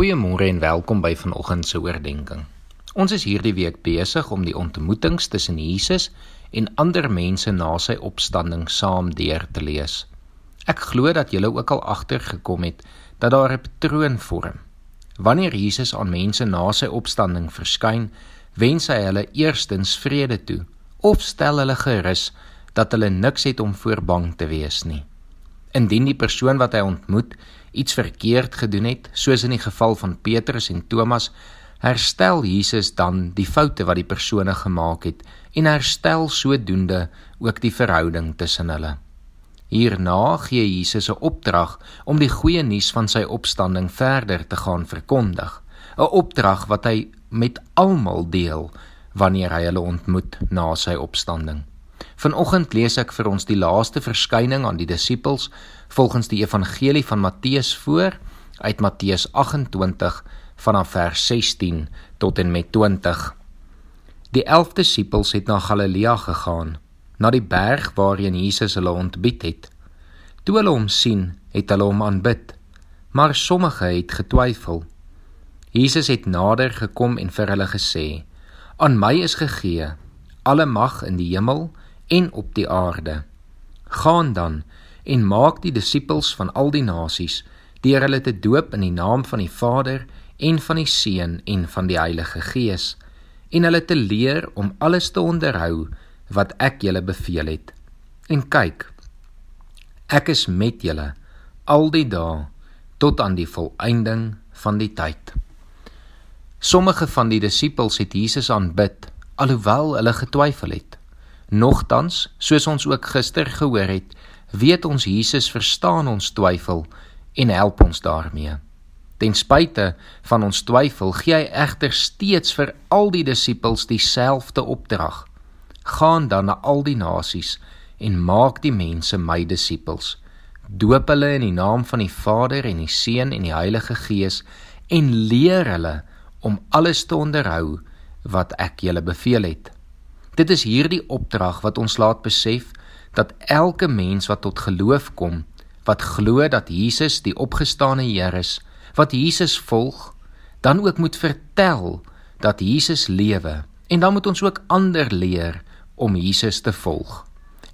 Goeiemôre en welkom by vanoggend se oordeenking. Ons is hierdie week besig om die ontmoetings tussen Jesus en ander mense na sy opstanding saam deur te lees. Ek glo dat julle ook al agtergekom het dat daar 'n patroon vorm. Wanneer Jesus aan mense na sy opstanding verskyn, wens hy hulle eerstens vrede toe of stel hulle gerus dat hulle niks het om voor bang te wees nie. Indien die persoon wat hy ontmoet iets verkeerd gedoen het, soos in die geval van Petrus en Thomas, herstel Jesus dan die foute wat die persone gemaak het en herstel sodoende ook die verhouding tussen hulle. Hierna gee Jesus 'n opdrag om die goeie nuus van sy opstanding verder te gaan verkondig, 'n opdrag wat hy met almal deel wanneer hy hulle ontmoet na sy opstanding. Vanoggend lees ek vir ons die laaste verskyning aan die disippels volgens die evangelie van Matteus voor uit Matteus 28 vanaf vers 16 tot en met 20. Die 11 disippels het na Galilea gegaan, na die berg waarheen Jesus hulle ontbied het. Toe hulle hom sien, het hulle hom aanbid, maar sommige het getwyfel. Jesus het nader gekom en vir hulle gesê: "Aan my is gegee alle mag in die hemel en op die aarde. Gaan dan en maak die disippels van al die nasies deur hulle te doop in die naam van die Vader en van die Seun en van die Heilige Gees en hulle te leer om alles te onderhou wat ek julle beveel het. En kyk, ek is met julle al die dae tot aan die volëinding van die tyd. Sommige van die disippels het Jesus aanbid alhoewel hulle getwyfel het. Nogtans, soos ons ook gister gehoor het, weet ons Jesus verstaan ons twyfel en help ons daarmee. Ten spyte van ons twyfel, gee hy egter steeds vir al die disippels dieselfde opdrag: Gaan dan na al die nasies en maak die mense my disippels. Doop hulle in die naam van die Vader en die Seun en die Heilige Gees en leer hulle om alles te onderhou wat ek julle beveel het. Dit is hierdie opdrag wat ons laat besef dat elke mens wat tot geloof kom, wat glo dat Jesus die opgestane Here is, wat Jesus volg, dan ook moet vertel dat Jesus lewe en dan moet ons ook ander leer om Jesus te volg.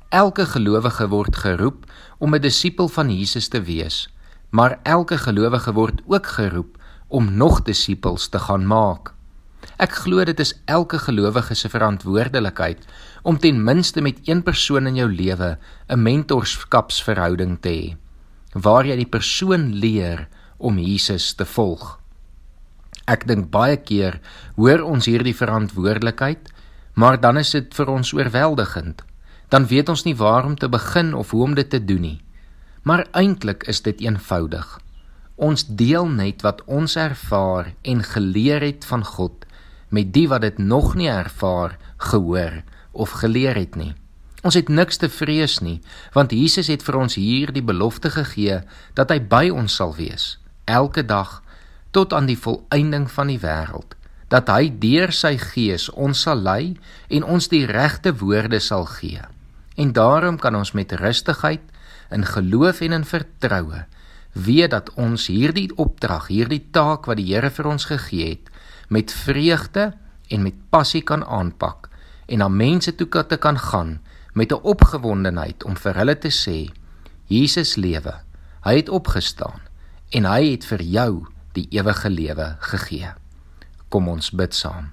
Elke gelowige word geroep om 'n disipel van Jesus te wees, maar elke gelowige word ook geroep om nog disippels te gaan maak. Ek glo dit is elke gelowige se verantwoordelikheid om ten minste met een persoon in jou lewe 'n mentorskapsverhouding te hê waar jy die persoon leer om Jesus te volg. Ek dink baie keer hoor ons hierdie verantwoordelikheid, maar dan is dit vir ons oorweldigend. Dan weet ons nie waar om te begin of hoe om dit te doen nie. Maar eintlik is dit eenvoudig. Ons deel net wat ons ervaar en geleer het van God met die wat dit nog nie ervaar, gehoor of geleer het nie. Ons het niks te vrees nie, want Jesus het vir ons hier die belofte gegee dat hy by ons sal wees elke dag tot aan die volëinding van die wêreld. Dat hy deur sy gees ons sal lei en ons die regte woorde sal gee. En daarom kan ons met rustigheid in geloof en in vertroue weet dat ons hierdie opdrag, hierdie taak wat die Here vir ons gegee het, met vreugde en met passie kan aanpak en na mense toe te kan gaan met 'n opgewondenheid om vir hulle te sê Jesus lewe. Hy het opgestaan en hy het vir jou die ewige lewe gegee. Kom ons bid saam.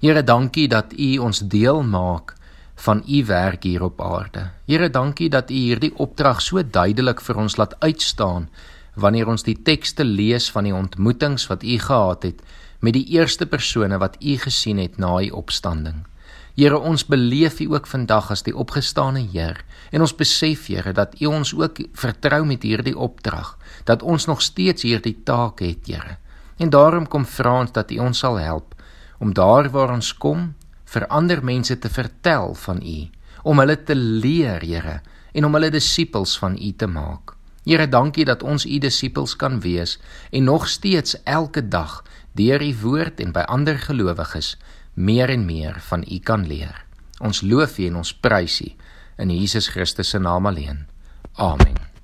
Here, dankie dat U ons deel maak van U werk hier op aarde. Here, dankie dat U hierdie opdrag so duidelik vir ons laat uitstaan wanneer ons die tekste lees van die ontmoetings wat u gehad het met die eerste persone wat u gesien het na u opstanding. Here, ons beleef u ook vandag as die opgestane Heer en ons besef Here dat u ons ook vertrou met hierdie opdrag, dat ons nog steeds hierdie taak het, Here. En daarom kom vra ons dat u ons sal help om daar waar ons kom vir ander mense te vertel van u, om hulle te leer, Here, en om hulle disippels van u te maak. Here, dankie dat ons u disippels kan wees en nog steeds elke dag deur u woord en by ander gelowiges meer en meer van u kan leer. Ons loof u en ons prys u in Jesus Christus se naam alleen. Amen.